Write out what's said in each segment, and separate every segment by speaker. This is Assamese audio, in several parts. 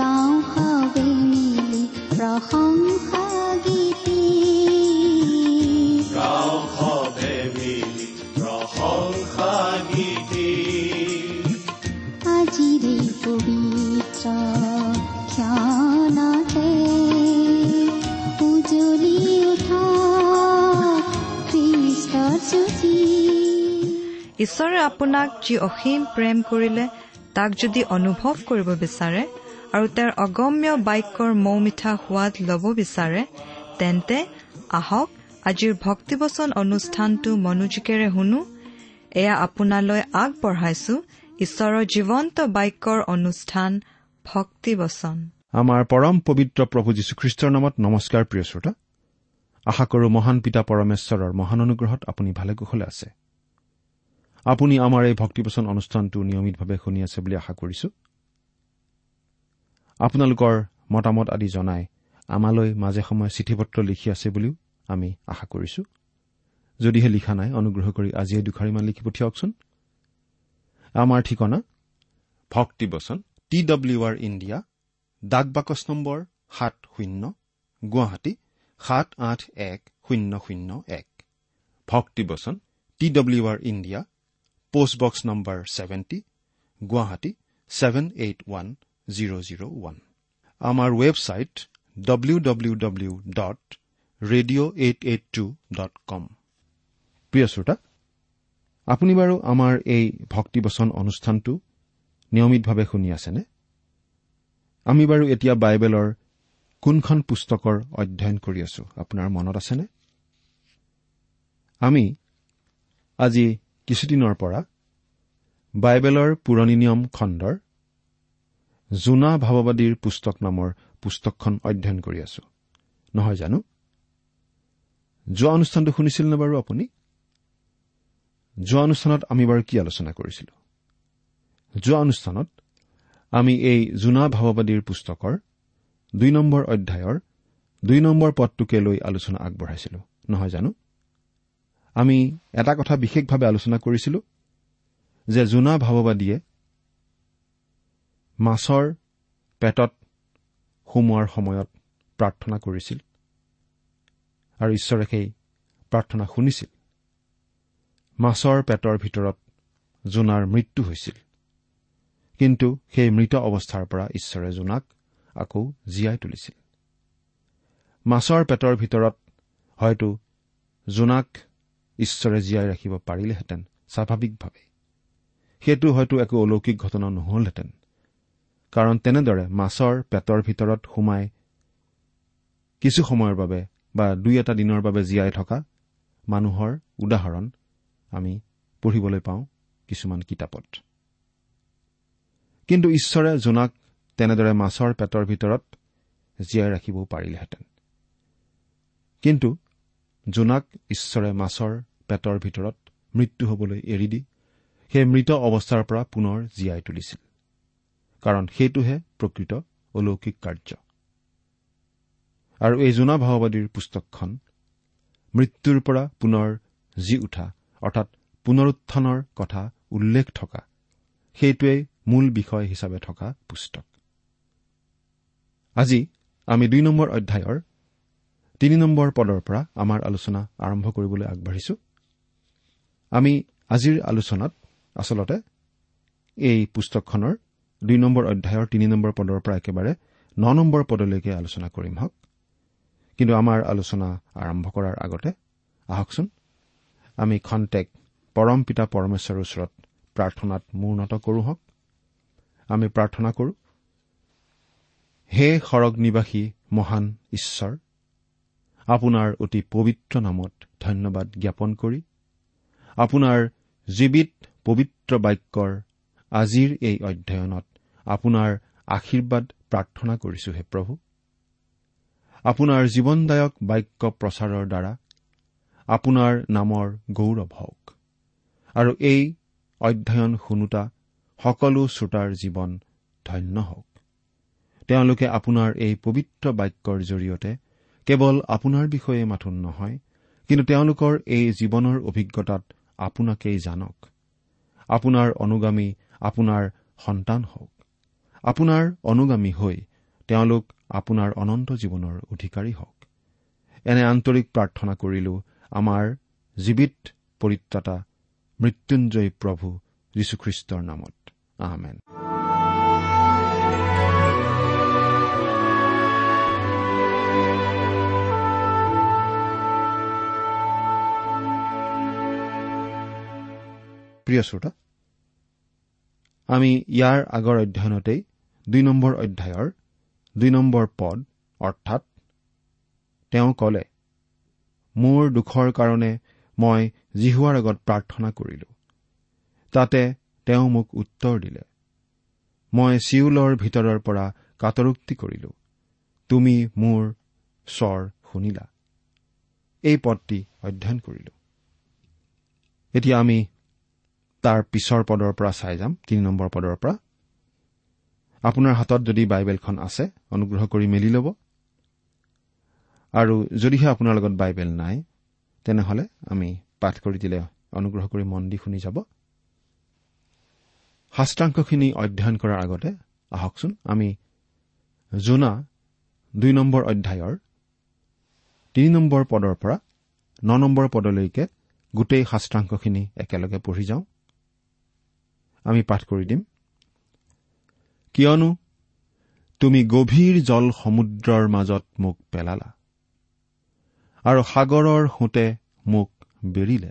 Speaker 1: গাঁও হাবে মিলি গীতি উজলি উঠা খ্ৰীষ্টৰ জ্যোতি
Speaker 2: ঈশ্বৰে আপোনাক যি অসীম প্ৰেম কৰিলে তাক যদি অনুভৱ কৰিব বিচাৰে আৰু তেওঁৰ অগম্য বাক্যৰ মৌ মিঠা সোৱাদ ল'ব বিচাৰে তেন্তে আহক আজিৰ ভক্তিবচন অনুষ্ঠানটো মনোযোগেৰে শুনো। এয়া আপোনালৈ আগবঢ়াইছো ঈশ্বৰৰ জীৱন্ত বাক্যৰ অনুষ্ঠান ভক্তিবচন।
Speaker 3: আমাৰ পৰম পবিত্ৰ প্ৰভু যীশুখ্ৰীষ্টৰ নামত নমস্কাৰ প্ৰিয় শ্ৰোতা। আশা কৰো মহান পিতা পৰমেশ্বৰৰ মহান অনুগ্ৰহত আপুনি ভালে কুশলে আছে। আপুনি আমাৰ এই ভক্তিপচন অনুষ্ঠানটো নিয়মিতভাৱে শুনি আছে বুলি আশা কৰিছো। আপোনালোকৰ মতামত আদি জনাই আমালৈ মাজে সময়ে চিঠি পত্ৰ লিখি আছে বুলিও আমি আশা কৰিছো। যদিহে লিখা নাই অনুগ্ৰহ কৰি আজিয়ে দুখাৰিমান লিখি পঠিয়াওকচোন। আমাৰ ঠিকনা ভক্তিবচন টি ডব্লিউ আৰ ইণ্ডিয়া ডাক বাকচ নম্বৰ সাত শূন্য গুৱাহাটী সাত আঠ এক শূন্য শূন্য এক। ভক্তিবচন T W R India post box number seventy Guwahati seven eight one. Zero' zero' one আমাৰ website W W W dot radio' eight eight two dot com প্ৰিয় শ্ৰোতা আপুনি বাৰু আমাৰ এই ভক্তিবচন অনুষ্ঠানটো নিয়মিতভাৱে শুনি আছেনে আমি বাৰু এতিয়া বাইবেলৰ কোনখন পুস্তকৰ অধ্যয়ন কৰি আছো আপোনাৰ মনত আছেনে আমি আজি কিছুদিনৰ পৰা বাইবেলৰ পুৰণি নিয়ম খণ্ডৰ জোনা ভাৱবাদীৰ পুস্তক নামৰ পুস্তকখন অধ্যয়ন কৰি আছো। নহয় জানো? যোৱা অনুষ্ঠানটো শুনিছিল নে বাৰু আপুনি? যোৱা অনুষ্ঠানত আমি বাৰু কি আলোচনা কৰিছিলো? যোৱা অনুষ্ঠানত আমি এই জোনা ভাৱবাদীৰ পুস্তকৰ দুই নম্বৰ অধ্যায়ৰ দুই নম্বৰ পদটোকে লৈ আলোচনা আগবঢ়াইছিলো। নহয় জানো? আমি এটা কথা বিশেষভাৱে আলোচনা কৰিছিলো যে জোনা ভাৱবাদীয়ে মাছৰ পেটত সোমোৱাৰ সময়ত প্ৰাৰ্থনা কৰিছিল আৰু ঈশ্বৰে সেই প্ৰাৰ্থনা শুনিছিল। মাছৰ পেটৰ ভিতৰত জোনাৰ মৃত্যু হৈছিল। কিন্তু সেই মৃত অৱস্থাৰ পৰা ঈশ্বৰে জোনাক আকৌ জীয়াই তুলিছিল। মাছৰ পেটৰ ভিতৰত হয়তো জোনাক ঈশ্বৰে জীয়াই ৰাখিব পাৰিলেহেঁতেন স্বাভাৱিকভাৱে। সেইটো হয়তো একো অলৌকিক ঘটনা নহলহেঁতেন। কাৰণ তেনেদৰে মাছৰ পেটৰ ভিতৰত সোমাই কিছু সময়ৰ বাবে বা দুই এটা দিনৰ বাবে জীয়াই থকা মানুহৰ উদাহৰণ আমি পঢ়িবলৈ পাওঁ কিছুমান কিতাপত। কিন্তু ঈশ্বৰে জোনাক তেনেদৰে মাছৰ পেটৰ ভিতৰত জীয়াই ৰাখিবও পাৰিলেহেঁতেন। কিন্তু জোনাক ঈশ্বৰে মাছৰ পেটৰ ভিতৰত মৃত্যু হবলৈ এৰি দি সেই মৃত অৱস্থাৰ পৰা পুনৰ জীয়াই তুলিছিল। কাৰণ সেইটোহে প্ৰকৃত অলৌকিক কাৰ্য। আৰু এই জোনা ভাওবাদীৰ পুস্তকখন মৃত্যুৰ পৰা পুনৰ জি উঠা অৰ্থাৎ পুনৰুত্থানৰ কথা উল্লেখ থকা সেইটোৱেই মূল বিষয় হিচাপে থকা পুস্তক। আজি আমি দুই নম্বৰ অধ্যায়ৰ তিনি নম্বৰ পদৰ পৰা আমাৰ আলোচনা আৰম্ভ কৰিবলৈ আগবাঢ়িছো। আমি আজিৰ আলোচনাত আচলতে এই পুস্তকখনৰ দুই নম্বৰ অধ্যায়ৰ তিনি নম্বৰ পদৰ পৰা একেবাৰে ন নম্বৰ পদলৈকে আলোচনা কৰিম হওক। কিন্তু আমাৰ আলোচনা আৰম্ভ কৰাৰ আগতে আহকচোন। আমি খন্তেক পৰম পিতা পৰমেশ্বৰৰ ওচৰত প্ৰাৰ্থনাত মূৰ্ণত কৰো হওক। আমি প্ৰাৰ্থনা কৰো হে সৰগ নিবাসী মহান ঈশ্বৰ আপোনাৰ অতি পবিত্ৰ নামত ধন্যবাদ জ্ঞাপন কৰি আপোনাৰ জীৱিত পবিত্ৰ বাক্যৰ আজিৰ এই অধ্যয়নত আপোনাৰ আশীৰ্বাদ প্ৰাৰ্থনা কৰিছো হে প্ৰভু। আপোনাৰ জীৱনদায়ক বাক্য প্ৰচাৰৰ দ্বাৰা আপোনাৰ নামৰ গৌৰৱ হওক। আৰু এই অধ্যয়ন শুনোতা সকলো শ্ৰোতাৰ জীৱন ধন্য হওক। তেওঁলোকে আপোনাৰ এই পবিত্ৰ বাক্যৰ জৰিয়তে কেৱল আপোনাৰ বিষয়ে মাথোন নহয় কিন্তু তেওঁলোকৰ এই জীৱনৰ অভিজ্ঞতাত আপোনাকেই জানক। আপোনাৰ অনুগামী আপোনাৰ সন্তান হওক। আপোনাৰ অনুগামী হৈ তেওঁলোক আপোনাৰ অনন্ত জীৱনৰ অধিকাৰী হওক। এনে আন্তৰিক প্ৰাৰ্থনা কৰিলো আমাৰ জীৱিত পৰিত্ৰাতা মৃত্যুঞ্জয় প্ৰভু যীশুখ্ৰীষ্টৰ নামত। আহমেন প্ৰিয় শ্ৰোতা আমি ইয়াৰ আগৰ অধ্যয়নতেই দুই নম্বৰ অধ্যায়ৰ দুই নম্বৰ পদ অৰ্থাৎ তেওঁ কলে মোৰ দুখৰ কাৰণে মই জিহুৱাৰ আগত প্ৰাৰ্থনা কৰিলো। তাতে তেওঁ মোক উত্তৰ দিলে মই চিউলৰ ভিতৰৰ পৰা কাটৰোক্তি কৰিলো। তুমি মোৰ স্বৰ শুনিলা। এই পদটি অধ্যয়ন কৰিলো। এতিয়া আমি তাৰ পিছৰ পদৰ পৰা চাই যাম তিনি নম্বৰ পদৰ পৰা। আপোনাৰ হাতত যদি বাইবেলখন আছে অনুগ্ৰহ কৰি মেলি ল'ব। আৰু যদিহে আপোনাৰ লগত বাইবেল নাই তেনেহলে আমি পাঠ কৰি দিলে অনুগ্ৰহ কৰি মন দি শুনি যাব। শাস্ত্ৰাংশখিনি অধ্যয়ন কৰাৰ আগতে আহকচোন আমি জোনা দুই নম্বৰ অধ্যায়ৰ তিনি নম্বৰ পদৰ পৰা ন নম্বৰ পদলৈকে গোটেই শাস্ত্ৰাংশখিনি একেলগে পঢ়ি যাওঁ। আমি পাঠ কৰি দিম। কিয়নো তুমি গভীৰ জল সমুদ্ৰৰ মাজত মোক পেলালা আৰু সাগৰৰ সোঁতে মোক বেৰিলে।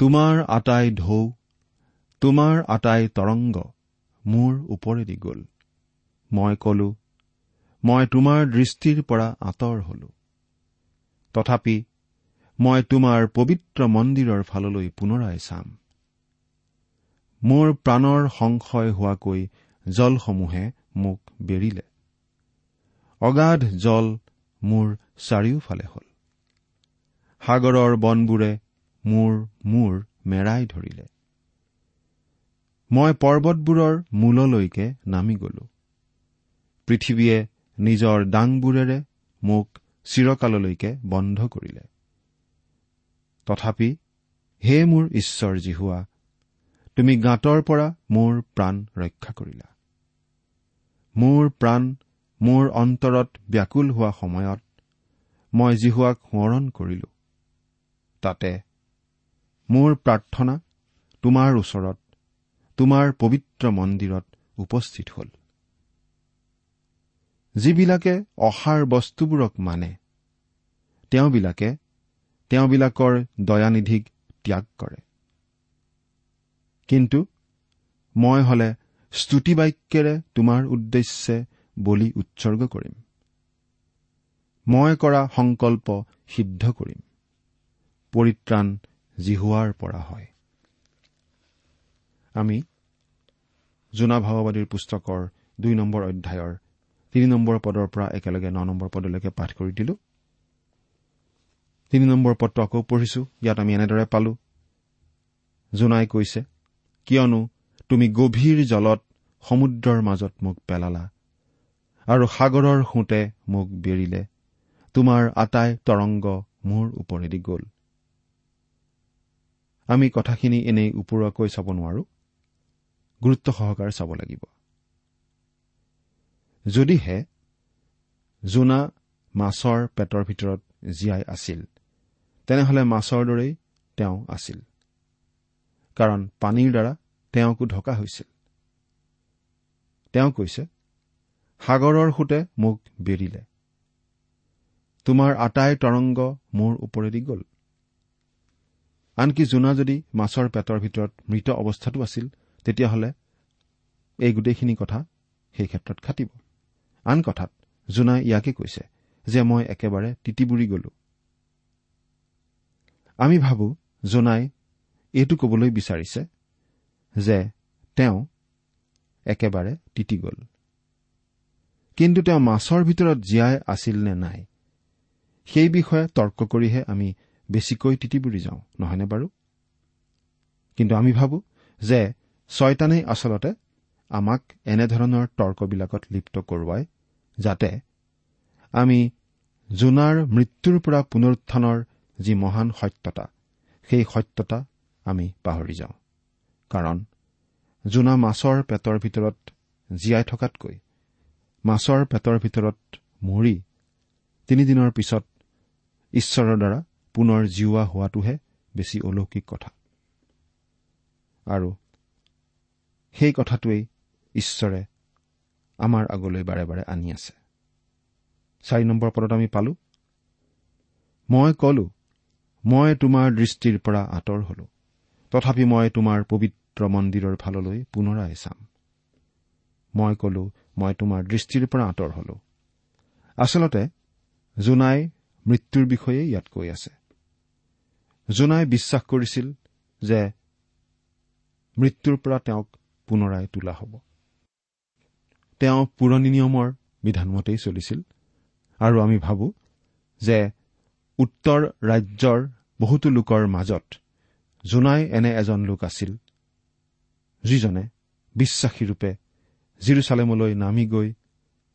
Speaker 3: তোমাৰ আটাই ঢৌ তোমাৰ আটাই তৰংগ মোৰ ওপৰেদি গ'ল। মই কলো মই তোমাৰ দৃষ্টিৰ পৰা আঁতৰ হলো। তথাপি মই তোমাৰ পবিত্ৰ মন্দিৰৰ ফাললৈ পুনৰাই চাম। মোৰ প্ৰাণৰ সংশয় হোৱাকৈ জলসমূহে মোক বেৰিলে। অগাধ জল মোৰ চাৰিওফালে হ'ল। সাগৰৰ বনবোৰে মোৰ মূৰ মেৰাই ধৰিলে। মই পৰ্বতবোৰৰ মূললৈকে নামি গলো। পৃথিৱীয়ে নিজৰ দাংবোৰেৰে মোক চিৰকাললৈকে বন্ধ কৰিলে। তথাপি হে মোৰ ঈশ্বৰ জিহুৱা তুমি গাঁতৰ পৰা মোৰ প্ৰাণ ৰক্ষা কৰিলা। মোৰ প্ৰাণ মোৰ অন্তৰত ব্যাকুল হোৱা সময়ত মই জিহুৱাক সোঁৱৰণ কৰিলো। তাতে মোৰ প্ৰাৰ্থনা তোমাৰ ওচৰত তোমাৰ পবিত্ৰ মন্দিৰত উপস্থিত হ'ল। যিবিলাকে অসাৰ বস্তুবোৰক মানে তেওঁবিলাকে তেওঁবিলাকৰ দয়ানিধিক ত্যাগ কৰে। কিন্তু মই হলে স্তুতিবাক্যেৰে তোমাৰ উদ্দেশ্যে বলি উৎসৰ্গ কৰিম। মই কৰা সংকল্প সিদ্ধ কৰিম। পৰিত্ৰাণ জিহুৱাৰ পৰা হয়। আমি জোনা ভাৱবাদীৰ পুস্তকৰ দুই নম্বৰ অধ্যায়ৰ তিনি নম্বৰ পদৰ পৰা একেলগে ন নম্বৰ পদলৈকে পাঠ কৰি দিলো। তিনি নম্বৰ পদটো আকৌ পঢ়িছো ইয়াত আমি এনেদৰে পালো। জোনাই কৈছে কিয়নো তুমি গভীৰ জলত সমুদ্ৰৰ মাজত মোক পেলালা আৰু সাগৰৰ সোঁতে মোক বেৰিলে। তোমাৰ আটাই তৰংগ মোৰ ওপৰেদি গ'ল। আমি কথাখিনি এনেই ওপৰুৱাকৈ চাব নোৱাৰো। গুৰুত্ব সহকাৰে চাব লাগিব। যদিহে জোনা মাছৰ পেটৰ ভিতৰত জীয়াই আছিল তেনেহলে মাছৰ দৰেই তেওঁ আছিল। কাৰণ পানীৰ দ্বাৰা তেওঁকো ঢকা হৈছিল। তেওঁ কৈছে সাগৰৰ সোঁতে মোক বেৰিলে। তোমাৰ আটাই তৰংগ মোৰ ওপৰেদি গ'ল। আনকি জোনা যদি মাছৰ পেটৰ ভিতৰত মৃত অৱস্থাতো আছিল তেতিয়াহ'লে এই গোটেইখিনি কথা সেই ক্ষেত্ৰত খাটিব। আন কথাত জোনাই ইয়াকে কৈছে যে মই একেবাৰে তিতিবুৰি গলো। আমি ভাবো জোনাই এইটো কবলৈ বিচাৰিছে যে তেওঁ একেবাৰে তিতি গ'ল। কিন্তু তেওঁ মাছৰ ভিতৰত জীয়াই আছিল নে নাই সেই বিষয়ে তৰ্ক কৰিহে আমি বেছিকৈ তিতিবুৰি যাওঁ নহয়নে বাৰু? কিন্তু আমি ভাবো যে ছয়তানেই আচলতে আমাক এনেধৰণৰ তৰ্কবিলাকত লিপ্ত কৰোৱাই যাতে আমি জোনাৰ মৃত্যুৰ পৰা পুনৰুত্থানৰ যি মহান সত্যতা সেই সত্যতা আমি পাহৰি যাওঁ। কাৰণ জোনা মাছৰ পেটৰ ভিতৰত জীয়াই থকাতকৈ মাছৰ পেটৰ ভিতৰত মৰি তিনিদিনৰ পিছত ঈশ্বৰৰ দ্বাৰা পুনৰ জিওৱা হোৱাটোহে বেছি অলৌকিক কথা। আৰু সেই কথাটোৱেই ঈশ্বৰে আমাৰ আগলৈ বাৰে বাৰে আনি আছে। চাৰি নম্বৰ পদত আমি পালো মই কলো মই তোমাৰ দৃষ্টিৰ পৰা আঁতৰ হলো। তথাপি মই তোমাৰ পবিত্ৰ মন্দিৰৰ ফাললৈ পুনৰাই চাম। মই কলো মই তোমাৰ দৃষ্টিৰ পৰা আঁতৰ হলো। আচলতে জোনাই মৃত্যুৰ বিষয়ে ইয়াত কৈ আছে। জোনাই বিশ্বাস কৰিছিল যে মৃত্যুৰ পৰা তেওঁক পুনৰাই তোলা হ'ব। তেওঁ পুৰণি নিয়মৰ বিধানমতেই চলিছিল আৰু আমি ভাবো যে উত্তৰ ৰাজ্যৰ বহুতো লোকৰ মাজত জোনাই এনে এজন লোক আছিল যিজনে বিশ্বাসীৰূপে জিৰচালেমলৈ নামি গৈ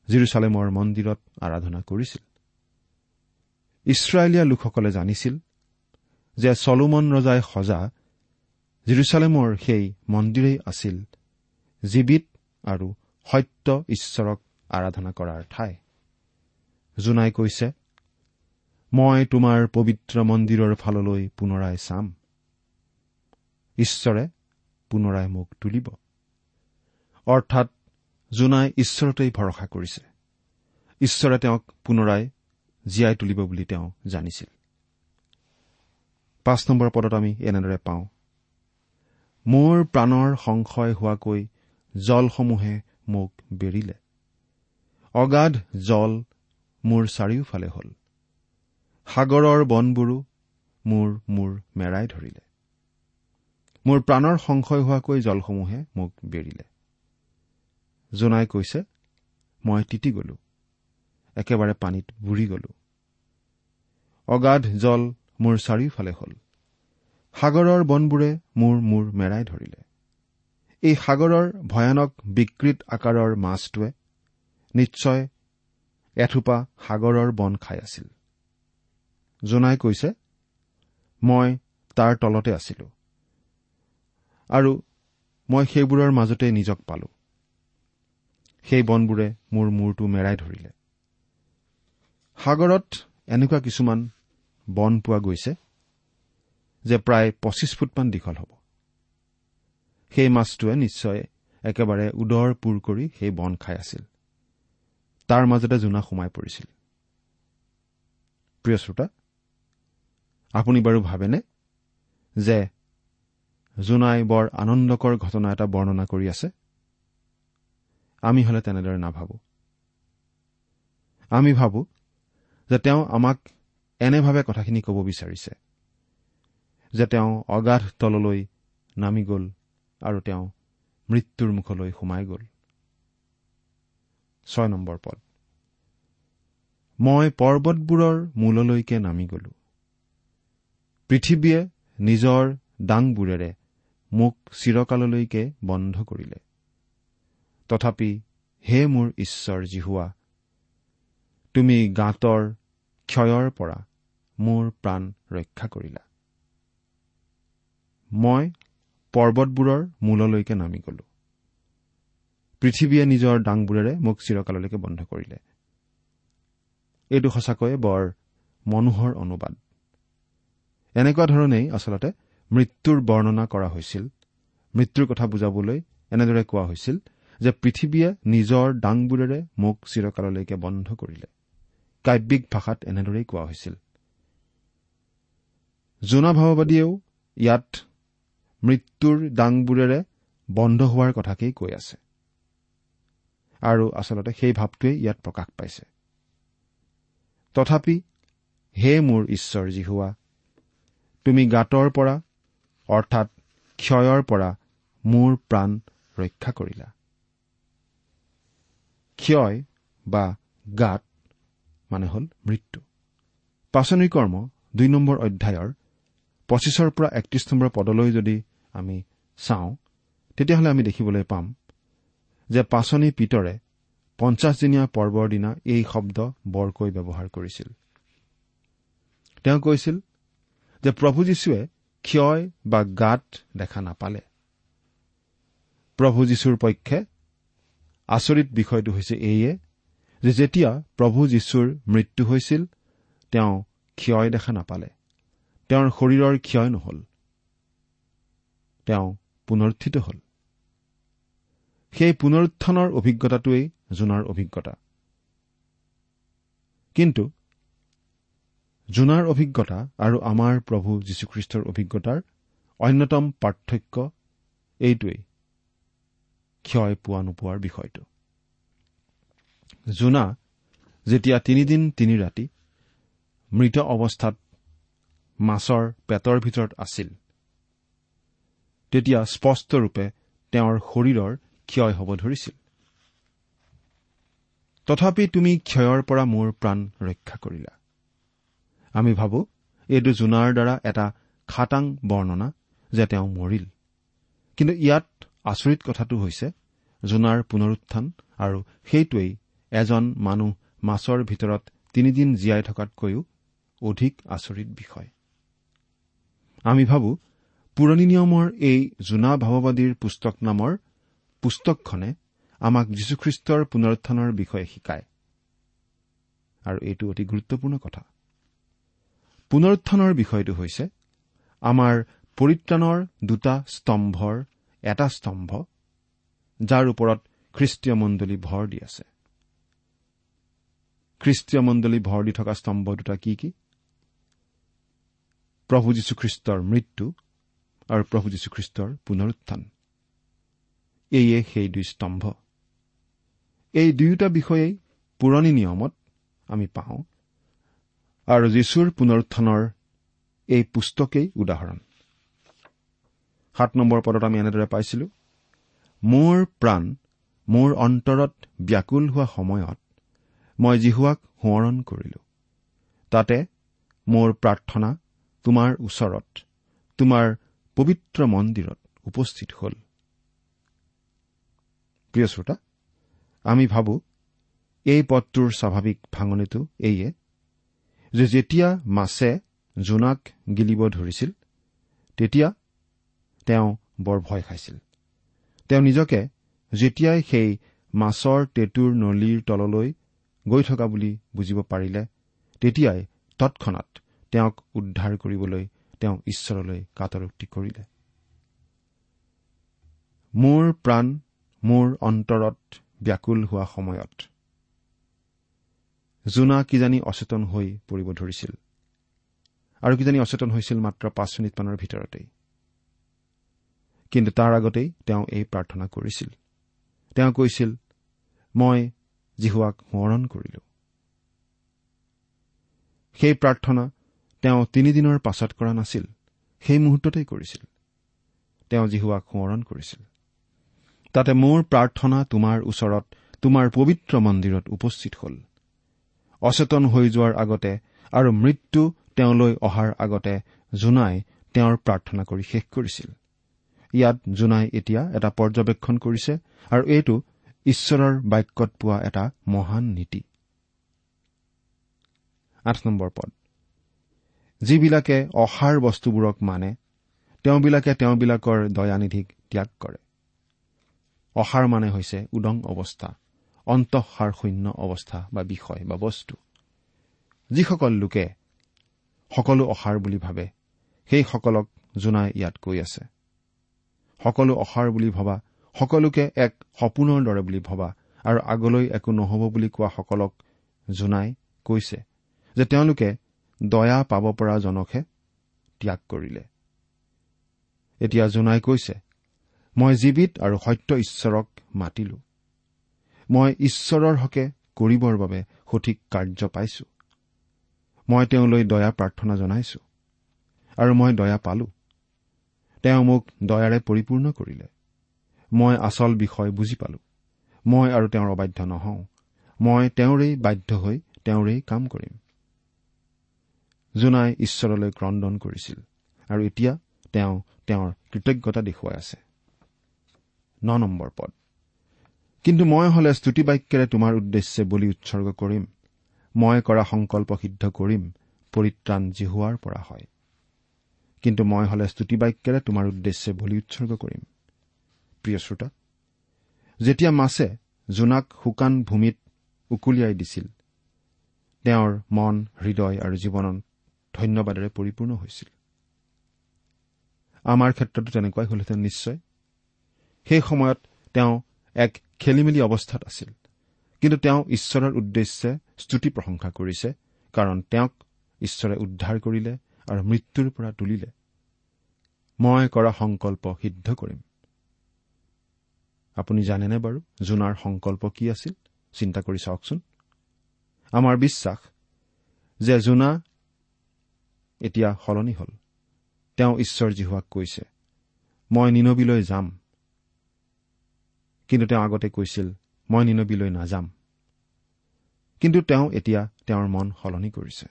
Speaker 3: জিৰচালেমৰ মন্দিৰত আৰাধনা কৰিছিল। ইছৰাইলীয়া লোকসকলে জানিছিল যে চলোমন ৰজাই সজা জিৰচালেমৰ সেই মন্দিৰেই আছিল জীৱিত আৰু সত্য ঈশ্বৰক আৰাধনা কৰাৰ ঠাই। জোনাই কৈছে মই তোমাৰ পবিত্ৰ মন্দিৰৰ ফাললৈ পুনৰাই চাম। ঈশ্বৰে পুনৰাই মোক তুলিব। অৰ্থাৎ জোনাই ঈশ্বৰতেই ভৰসা কৰিছে। ঈশ্বৰে তেওঁক পুনৰাই জীয়াই তুলিব বুলি তেওঁ জানিছিল। পাঁচ নম্বৰ পদত আমি এনেদৰে পাওঁ। মোৰ প্ৰাণৰ সংশয় হোৱাকৈ জলসমূহে মোক বেৰিলে। অগাধ জল মোৰ চাৰিওফালে হ'ল। সাগৰৰ বনবোৰো মোৰ মূৰ মেৰাই ধৰিলে। মোৰ প্ৰাণৰ সংশয় হোৱাকৈ জলসমূহে মোক বেৰিলে। জোনাই কৈছে মই তিতি গলো। একেবাৰে পানীত বুৰি গলো। অগাধ জল মোৰ চাৰিওফালে হ'ল। সাগৰৰ বনবোৰে মোৰ মূৰ মেৰাই ধৰিলে। এই সাগৰৰ ভয়ানক বিকৃত আকাৰৰ মাছটোৱে নিশ্চয় এথোপা সাগৰৰ বন খাই আছিল। জোনাই কৈছে মই তাৰ তলতে আছিলো। আৰু মই সেইবোৰৰ মাজতে নিজক পালো। সেই বনবোৰে মোৰ মূৰটো মেৰাই ধৰিলে। সাগৰত এনেকুৱা কিছুমান বন পোৱা গৈছে যে প্ৰায় পঁচিছ ফুটমান দীঘল হ'ব। সেই মাছটোৱে নিশ্চয় একেবাৰে উদৰ পূৰ কৰি সেই বন খাই আছিল। তাৰ মাজতে জোনা সোমাই পৰিছিল। প্ৰিয় শ্ৰোতা আপুনি বাৰু ভাবেনে যে জোনাই বৰ আনন্দকৰ ঘটনা এটা বৰ্ণনা কৰি আছে। আমি হলে তেনেদৰে নাভাবো। আমি ভাবো যে তেওঁ আমাক এনেভাৱে কথাখিনি ক'ব বিচাৰিছে যে তেওঁ অগাধ তললৈ নামি গ'ল আৰু তেওঁ মৃত্যুৰ মুখলৈ সোমাই গ'ল। ছয় নম্বৰ পদ। মই পৰ্বতবোৰৰ মূললৈকে নামি গলো। পৃথিৱীয়ে নিজৰ দাংবোৰেৰে মোক চিৰকাললৈকে বন্ধ কৰিলে। তথাপি হে মোৰ ঈশ্বৰ জিহুৱা তুমি গাঁতৰ ক্ষয়ৰ পৰা মোৰ প্ৰাণ ৰক্ষা কৰিলা। মই পৰ্বতবোৰৰ মূললৈকে নামি গলো। পৃথিৱীয়ে নিজৰ দাংবোৰেৰে মোক চিৰকাললৈকে বন্ধ কৰিলে। এইটো সঁচাকৈয়ে বৰ মনোহৰ অনুবাদ। এনেকুৱা ধৰণেই আচলতে মৃত্যুৰ বৰ্ণনা কৰা হৈছিল। মৃত্যুৰ কথা বুজাবলৈ এনেদৰে কোৱা হৈছিল যে পৃথিৱীয়ে নিজৰ দাংবোৰেৰে মোক চিৰকাললৈকে বন্ধ কৰিলে। কাব্যিক ভাষাত এনেদৰেই কোৱা হৈছিল। জোনা ভাৱবাদীয়েও ইয়াত মৃত্যুৰ দাংবোৰেৰে বন্ধ হোৱাৰ কথাকেই কৈ আছে। আৰু আচলতে সেই ভাৱটোৱেই ইয়াত প্ৰকাশ পাইছে। তথাপি হে মোৰ ঈশ্বৰ জিহুৱা তুমি গাঁতৰ পৰা অৰ্থাৎ ক্ষয়ৰ পৰা মোৰ প্ৰাণ ৰক্ষা কৰিলা। ক্ষয় বা গাত মানে হ'ল মৃত্যু। পাচনি কৰ্ম দুই নম্বৰ অধ্যায়ৰ পঁচিছৰ পৰা একত্ৰিশ নম্বৰ পদলৈ যদি আমি চাওঁ তেতিয়াহ'লে আমি দেখিবলৈ পাম যে পাচনি পিতৰে পঞ্চাছদিনীয়া পৰ্বৰ দিনা এই শব্দ বৰকৈ ব্যৱহাৰ কৰিছিল। তেওঁ কৈছিল যে প্ৰভু যীশুৱে ক্ষয় বা গাত দেখা নাপালে। প্ৰভু যীশুৰ পক্ষে আচৰিত বিষয়টো হৈছে এইয়ে যে যেতিয়া প্ৰভু যীশুৰ মৃত্যু হৈছিল তেওঁ ক্ষয় দেখা নাপালে। তেওঁৰ শৰীৰৰ ক্ষয় নহল। তেওঁ পুনৰুত্থিত হ'ল। সেই পুনৰুত্থানৰ অভিজ্ঞতাটোৱেই জোনাৰ অভিজ্ঞতা। কিন্তু জোনাৰ অভিজ্ঞতা আৰু আমাৰ প্ৰভু যীশুখ্ৰীষ্টৰ অভিজ্ঞতাৰ অন্যতম পাৰ্থক্য এইটোৱেই ক্ষয় পোৱা নোপোৱাৰ বিষয়টো। জোনা যেতিয়া তিনিদিন তিনি ৰাতি মৃত অৱস্থাত মাছৰ পেটৰ ভিতৰত আছিল তেতিয়া স্পষ্টৰূপে তেওঁৰ শৰীৰৰ ক্ষয় হ'ব ধৰিছিল। তথাপি তুমি ক্ষয়ৰ পৰা মোৰ প্ৰাণ ৰক্ষা কৰিলা। আমি ভাবো এইটো জোনাৰ দ্বাৰা এটা খাটাং বৰ্ণনা যে তেওঁ মৰিল। কিন্তু ইয়াত আচৰিত কথাটো হৈছে জোনাৰ পুনৰুত্থান আৰু সেইটোৱেই এজন মানুহ মাছৰ ভিতৰত তিনিদিন জীয়াই থকাতকৈও অধিক আচৰিত বিষয়। আমি ভাবো পুৰণি নিয়মৰ এই জোনা ভাৱবাদীৰ পুস্তক নামৰ পুস্তকখনে আমাক যীশুখ্ৰীষ্টৰ পুনৰুত্থানৰ বিষয়ে শিকায়। আৰু এইটো অতি গুৰুত্বপূৰ্ণ কথা। পুনৰুত্থানৰ বিষয়টো হৈছে আমাৰ পৰিত্ৰাণৰ দুটা স্তম্ভৰ এটা স্তম্ভ যাৰ ওপৰত খ্ৰীষ্টীয় মণ্ডলী ভৰ দি আছে। খ্ৰীষ্টীয় মণ্ডলী ভৰ দি থকা স্তম্ভ দুটা কি কি? প্ৰভু যীশুখ্ৰীষ্টৰ মৃত্যু আৰু প্ৰভু যীশুখ্ৰীষ্টৰ পুনৰুত্থান। এয়ে সেই দুই স্তম্ভ। এই দুয়োটা বিষয়েই পুৰণি নিয়মত আমি পাওঁ। আৰু যীশুৰ পুনৰুত্থানৰ এই পুস্তকেই উদাহৰণ। সাত নম্বৰ পদত আমি এনেদৰে পাইছিলো মোৰ প্ৰাণ মোৰ অন্তৰত ব্যাকুল হোৱা সময়ত মই জিহুৱাক সোঁৱৰণ কৰিলো। তাতে মোৰ প্ৰাৰ্থনা তোমাৰ ওচৰত তোমাৰ পবিত্ৰ মন্দিৰত উপস্থিত হ'ল। প্ৰিয় শ্ৰোতা আমি ভাবো এই পদটোৰ স্বাভাৱিক ভাঙনিটো এইয়ে। যে যেতিয়া মাছে জোনাক গিলিব ধৰিছিল তেতিয়া তেওঁ বৰ ভয় খাইছিল। তেওঁ নিজকে যেতিয়াই সেই মাছৰ টেঁটুৰ নলীৰ তললৈ গৈ থকা বুলি বুজিব পাৰিলে তেতিয়াই তৎক্ষণাত তেওঁক উদ্ধাৰ কৰিবলৈ তেওঁ ঈশ্বৰলৈ কাটৰোক্তি কৰিলে। মোৰ প্ৰাণ মোৰ অন্তৰত ব্যাকুল হোৱা সময়ত জোনা কিজানি অচেতন হৈ পৰিব ধৰিছিল। আৰু কিজানি অচেতন হৈছিল মাত্ৰ পাঁচ মিনিটমানৰ ভিতৰতেই। কিন্তু তাৰ আগতেই তেওঁ এই প্ৰাৰ্থনা কৰিছিল। তেওঁ কৈছিল মই জিহুৱাক সোঁৱৰণ কৰিলো। সেই প্ৰাৰ্থনা তেওঁ তিনিদিনৰ পাছত কৰা নাছিল সেই মুহূৰ্ততেই কৰিছিল। তেওঁ জিহুৱাক সোঁৱৰণ কৰিছিল। তাতে মোৰ প্ৰাৰ্থনা তোমাৰ ওচৰত তোমাৰ পবিত্ৰ মন্দিৰত উপস্থিত হ'ল। অচেতন হৈ যোৱাৰ আগতে আৰু মৃত্যু তেওঁলৈ অহাৰ আগতে জোনাই তেওঁৰ প্ৰাৰ্থনা কৰি শেষ কৰিছিল। ইয়াত জোনাই এতিয়া এটা পৰ্যবেক্ষণ কৰিছে আৰু এইটো ঈশ্বৰৰ বাক্যত পোৱা এটা মহান নীতি। পদ। যিবিলাকে অসাৰ বস্তুবোৰক মানে তেওঁবিলাকে তেওঁবিলাকৰ দয়ানিধিক ত্যাগ কৰে। অসাৰ মানে হৈছে উদং অৱস্থা। অন্তঃসাৰ শূন্য অৱস্থা বা বিষয় বা বস্তু। যিসকল লোকে সকলো অসাৰ বুলি ভাবে সেইসকলক জোনাই ইয়াত কৈ আছে। সকলো অসাৰ বুলি ভবা সকলোকে এক সপোনৰ দৰে বুলি ভবা আৰু আগলৈ একো নহ'ব বুলি কোৱাসকলক জোনাই কৈছে যে তেওঁলোকে দয়া পাব পৰা জনকহে ত্যাগ কৰিলে। এতিয়া জোনাই কৈছে মই জীৱিত আৰু সত্য ঈশ্বৰক মাতিলো। মই ঈশ্বৰৰ হকে কৰিবৰ বাবে সঠিক কাৰ্য পাইছো। মই তেওঁলৈ দয়া প্ৰাৰ্থনা জনাইছো আৰু মই দয়া পালো। তেওঁ মোক দয়াৰে পৰিপূৰ্ণ কৰিলে। মই আচল বিষয় বুজি পালো। মই আৰু তেওঁৰ অবাধ্য নহওঁ। মই তেওঁৰেই বাধ্য হৈ তেওঁৰেই কাম কৰিম। জোনাই ঈশ্বৰলৈ ক্ৰদন কৰিছিল আৰু এতিয়া তেওঁ তেওঁৰ কৃতজ্ঞতা দেখুৱাই আছে। ন নম্বৰ পদ। কিন্তু মই হলে স্তুতি বাক্যেৰে তোমাৰ উদ্দেশ্যে বলি উৎসৰ্গ কৰিম। মই কৰা সংকল্প সিদ্ধ কৰিম পৰিত্ৰাণ জিহুৱাৰ পৰা হয়। কিন্তু মই হলে স্তুতি বাক্যেৰে তোমাৰ উদ্দেশ্যে বলি উৎসৰ্গ কৰিম। প্ৰিয় শ্ৰোতা যেতিয়া মাছে জোনাক শুকান ভূমিত উকুলিয়াই দিছিল তেওঁৰ মন হৃদয় আৰু জীৱনত ধন্যবাদেৰে পৰিপূৰ্ণ হৈছিল। আমাৰ ক্ষেত্ৰতো তেনেকুৱাই হলহেঁতেন নিশ্চয়। সেই সময়ত তেওঁ এক খেলিমেলি অৱস্থাত আছিল। কিন্তু তেওঁ ঈশ্বৰৰ উদ্দেশ্যে স্তুতি প্ৰশংসা কৰিছে কাৰণ তেওঁক ঈশ্বৰে উদ্ধাৰ কৰিলে আৰু মৃত্যুৰ পৰা তুলিলে। মই কৰা সংকল্প সিদ্ধ কৰিম। আপুনি জানেনে বাৰু জোনাৰ সংকল্প কি আছিল? চিন্তা কৰি চাওকচোন। আমাৰ বিশ্বাস যে জোনা এতিয়া সলনি হল। তেওঁ ঈশ্বৰ জিহুৱাক কৈছে মই নিনবিলৈ যাম। কিন্তু তেওঁ আগতে কৈছিল মই নিনবিলৈ নাযাম। কিন্তু তেওঁ এতিয়া তেওঁৰ মন সলনি কৰিছে।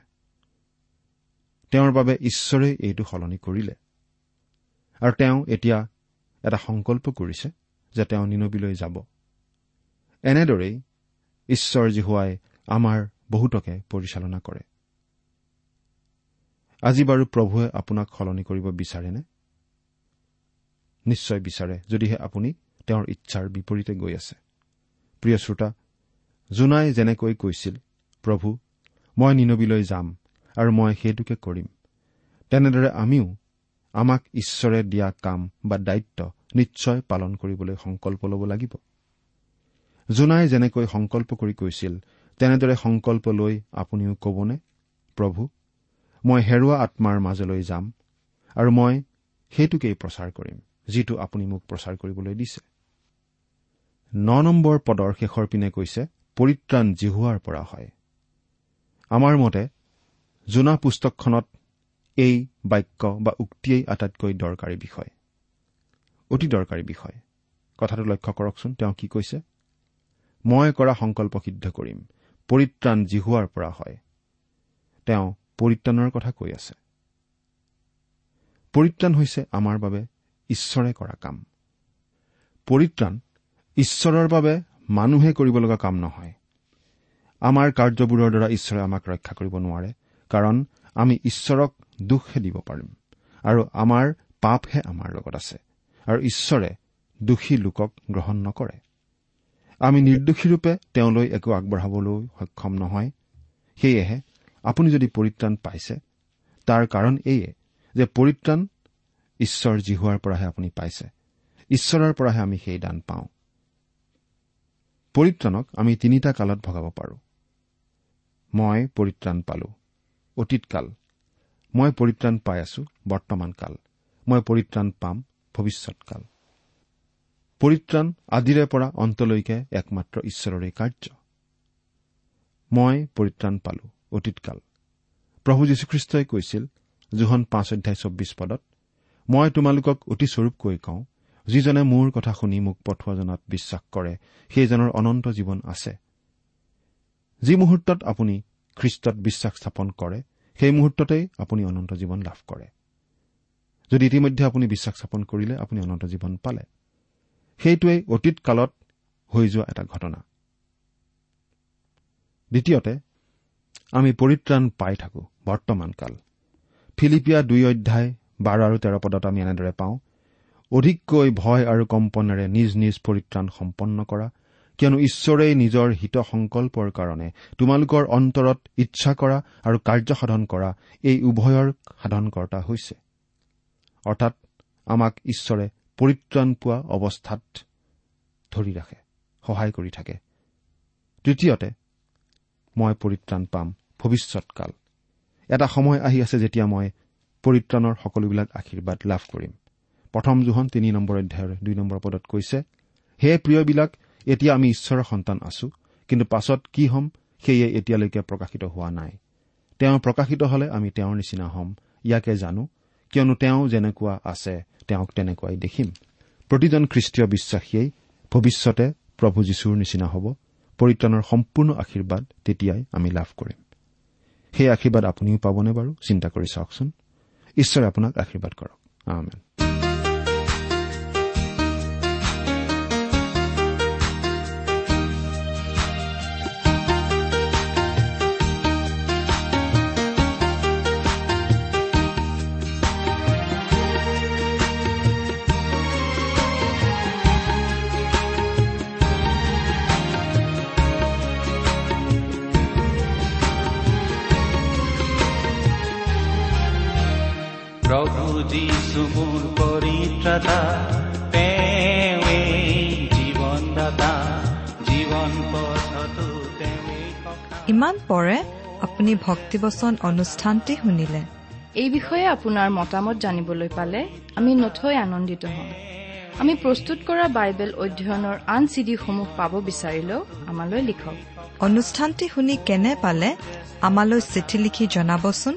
Speaker 3: তেওঁৰ বাবে ঈশ্বৰে এইটো সলনি কৰিলে। আৰু তেওঁ এতিয়া এটা সংকল্প কৰিছে যে তেওঁ নিনবিলৈ যাব। এনেদৰেই ঈশ্বৰ জিহুৱাই আমাৰ বহুতকে পৰিচালনা কৰে। আজি বাৰু প্ৰভুৱে আপোনাক সলনি কৰিব বিচাৰেনে? নিশ্চয় বিচাৰে যদিহে আপুনি তেওঁৰ ইচ্ছাৰ বিপৰীতে গৈ আছে। প্ৰিয় শ্ৰোতা জোনাই যেনেকৈ কৈছিল প্ৰভু মই নিনবিলৈ যাম আৰু মই সেইটোকে কৰিম। তেনেদৰে আমিও আমাক ঈশ্বৰে দিয়া কাম বা দায়িত্ব নিশ্চয় পালন কৰিবলৈ সংকল্প ল'ব লাগিব। জোনাই যেনেকৈ সংকল্প কৰি কৈছিল তেনেদৰে সংকল্প লৈ আপুনিও কবনে প্ৰভু মই হেৰুৱা আত্মাৰ মাজলৈ যাম আৰু মই সেইটোকেই প্ৰচাৰ কৰিম যিটো আপুনি মোক প্ৰচাৰ কৰিবলৈ দিছে। ন নম্বৰ পদৰ শেষৰ পিনে কৈছে পৰিত্ৰাণ জিহুৱাৰ পৰা হয়। আমাৰ মতে জোনা পুস্তকখনত এই বাক্য বা উক্তিয়েই আটাইতকৈ দৰকাৰী বিষয়। অতি দৰকাৰী বিষয়। কথাটো লক্ষ্য কৰকচোন তেওঁ কি কৈছে? মই কৰা সংকল্প সিদ্ধ কৰিম। পৰিত্ৰাণ জিহুৱাৰ পৰা হয়। তেওঁ পৰিত্ৰাণৰ কথা কৈ আছে। পৰিত্ৰাণ হৈছে আমাৰ বাবে ঈশ্বৰে কৰা কাম। পৰিত্ৰাণ ঈশ্বৰৰ বাবে মানুহে কৰিব লগা কাম নহয়। আমাৰ কাৰ্যবোৰৰ দ্বাৰা ঈশ্বৰে আমাক ৰক্ষা কৰিব নোৱাৰে কাৰণ আমি ঈশ্বৰক দোষহে দিব পাৰিম আৰু আমাৰ পাপহে আমাৰ লগত আছে আৰু ঈশ্বৰে দোষী লোকক গ্ৰহণ নকৰে। আমি নিৰ্দোষীৰূপে তেওঁলৈ একো আগবঢ়াবলৈ সক্ষম নহয়। সেয়েহে আপুনি যদি পৰিত্ৰাণ পাইছে তাৰ কাৰণ এইয়ে যে পৰিত্ৰাণ ঈশ্বৰ জিহুৱাৰ পৰাহে আপুনি পাইছে। ঈশ্বৰৰ পৰাহে আমি সেই দান পাওঁ। পৰিত্ৰাণক আমি তিনিটা কালত ভগাব পাৰো। মই পৰিত্ৰাণ পালো। অতীতকাল। মই পৰিত্ৰাণ পাই আছো বৰ্তমান কাল। মই পৰিত্ৰাণ পাম ভৱিষ্যৎকাল পৰিত্ৰাণ আদিৰে পৰা অন্তলৈকে একমাত্ৰ ঈশ্বৰৰে কাৰ্য। মই পৰিত্ৰাণ পালো অতীতকাল। প্ৰভু যীশুখ্ৰীষ্টই কৈছিল জোহন পাঁচ অধ্যায় চৌব্বিছ পদত মই তোমালোকক অতি স্বৰূপকৈ কওঁ যিজনে মোৰ কথা শুনি মোক পঠোৱা জনাত বিশ্বাস কৰে সেইজনৰ অনন্ত জীৱন আছে। যি মুহূৰ্তত আপুনি খ্ৰীষ্টত বিশ্বাস স্থাপন কৰে সেই মুহূৰ্ততেই আপুনি অনন্ত জীৱন লাভ কৰে। যদি ইতিমধ্যে আপুনি বিশ্বাস স্থাপন কৰিলে আপুনি অনন্ত জীৱন পালে। সেইটোৱেই অতীত কালত হৈ যোৱা এটা ঘটনা। দ্বিতীয়তে আমি পৰিত্ৰাণ পাই থাকো বৰ্তমান কাল। ফিলিপিয়া দুই অধ্যায় বাৰ আৰু তেৰ পদত আমি এনেদৰে পাওঁ অধিককৈ ভয় আৰু কম্পনেৰে নিজ নিজ পৰিত্ৰাণ সম্পন্ন কৰা কিয়নো ঈশ্বৰেই নিজৰ হিত সংকল্পৰ কাৰণে তোমালোকৰ অন্তৰত ইচ্ছা কৰা আৰু কাৰ্য সাধন কৰা এই উভয়ৰ সাধনকৰ্তা হৈছে। অৰ্থাৎ আমাক ঈশ্বৰে পৰিত্ৰাণ পোৱা অৱস্থাত ধৰি ৰাখে সহায় কৰি থাকে। তৃতীয়তে মই পৰিত্ৰাণ পাম ভৱিষ্যৎকাল। এটা সময় আহি আছে যেতিয়া মই পৰিত্ৰাণৰ সকলোবিলাক আশীৰ্বাদ লাভ কৰিম। প্ৰথম জোহন তিনি নম্বৰ অধ্যায়ৰ দুই নম্বৰ পদত কৈছে হে প্ৰিয়বিলাক এতিয়া আমি ঈশ্বৰৰ সন্তান আছো কিন্তু পাছত কি হ'ম সেয়ে এতিয়ালৈকে প্ৰকাশিত হোৱা নাই। তেওঁ প্ৰকাশিত হলে আমি তেওঁৰ নিচিনা হ'ম ইয়াকে জানো কিয়নো তেওঁ যেনেকুৱা আছে তেওঁক তেনেকুৱাই দেখিম। প্ৰতিজন খ্ৰীষ্টীয় বিশ্বাসীয়ে ভৱিষ্যতে প্ৰভু যীশুৰ নিচিনা হ'ব পৰিত্ৰাণৰ সম্পূৰ্ণ আশীৰ্বাদ তেতিয়াই আমি লাভ কৰিম। সেই আশীৰ্বাদ আপুনিও পাবনে বাৰু? চিন্তা কৰি চাওকচোন। ঈশ্বৰে আপোনাক আশীৰ্বাদ কৰক। আমেন।
Speaker 4: প্ৰভু যীশু মোৰ পৰিত্ৰাতা
Speaker 2: ইমান পৰে আপুনি ভক্তিবচন অনুষ্ঠানটি শুনিলে।
Speaker 5: এই বিষয়ে আপোনাৰ মতামত জানিবলৈ পালে আমি নথৈ আনন্দিত হ'ম। আমি প্ৰস্তুত কৰা বাইবেল অধ্যয়নৰ আন চিডিসমূহ পাব বিচাৰিলেও আমালৈ লিখক।
Speaker 2: অনুষ্ঠানটি শুনি কেনে পালে আমালৈ চিঠি লিখি জনাবচোন।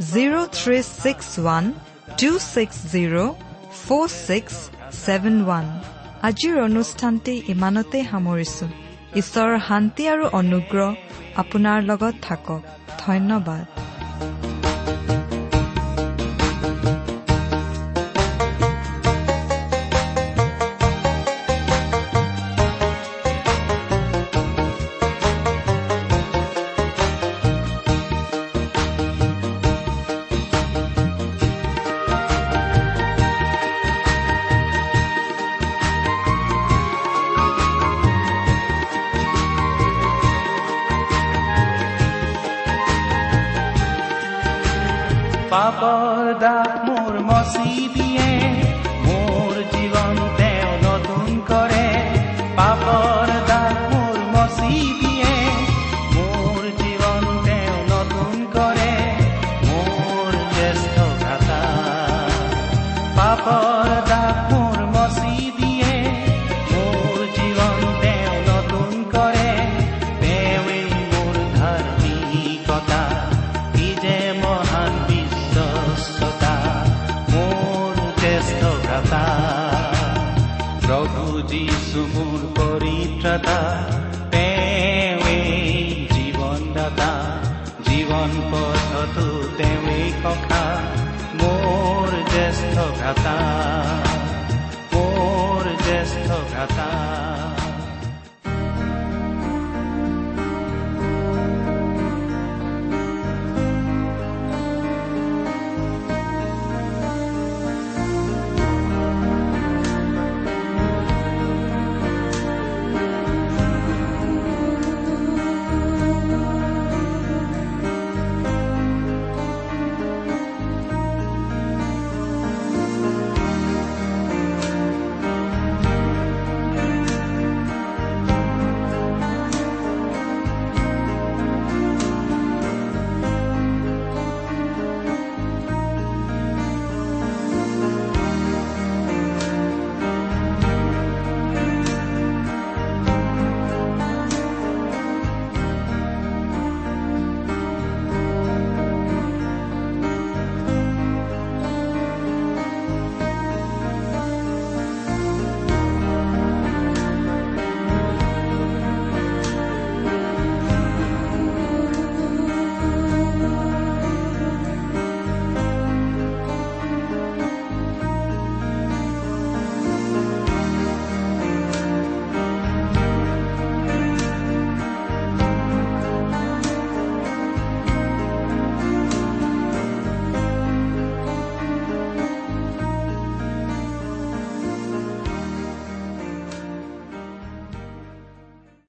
Speaker 2: zero' three six one two six zero' four six seven one আজিৰ অনুষ্ঠানটি ইমানতে সামৰিছো। ঈশ্বৰৰ শান্তি আৰু অনুগ্ৰহ আপোনাৰ লগত থাকক। ধন্যবাদ।
Speaker 4: যীশু মোৰ পৰিত্ৰাতা তেওঁৱেই জীৱনদাতা জীৱন পথতো তেওঁৱেই সখা মোৰ জ্যেষ্ঠ ভ্ৰাতা মোৰ জ্যেষ্ঠ ভ্ৰাতা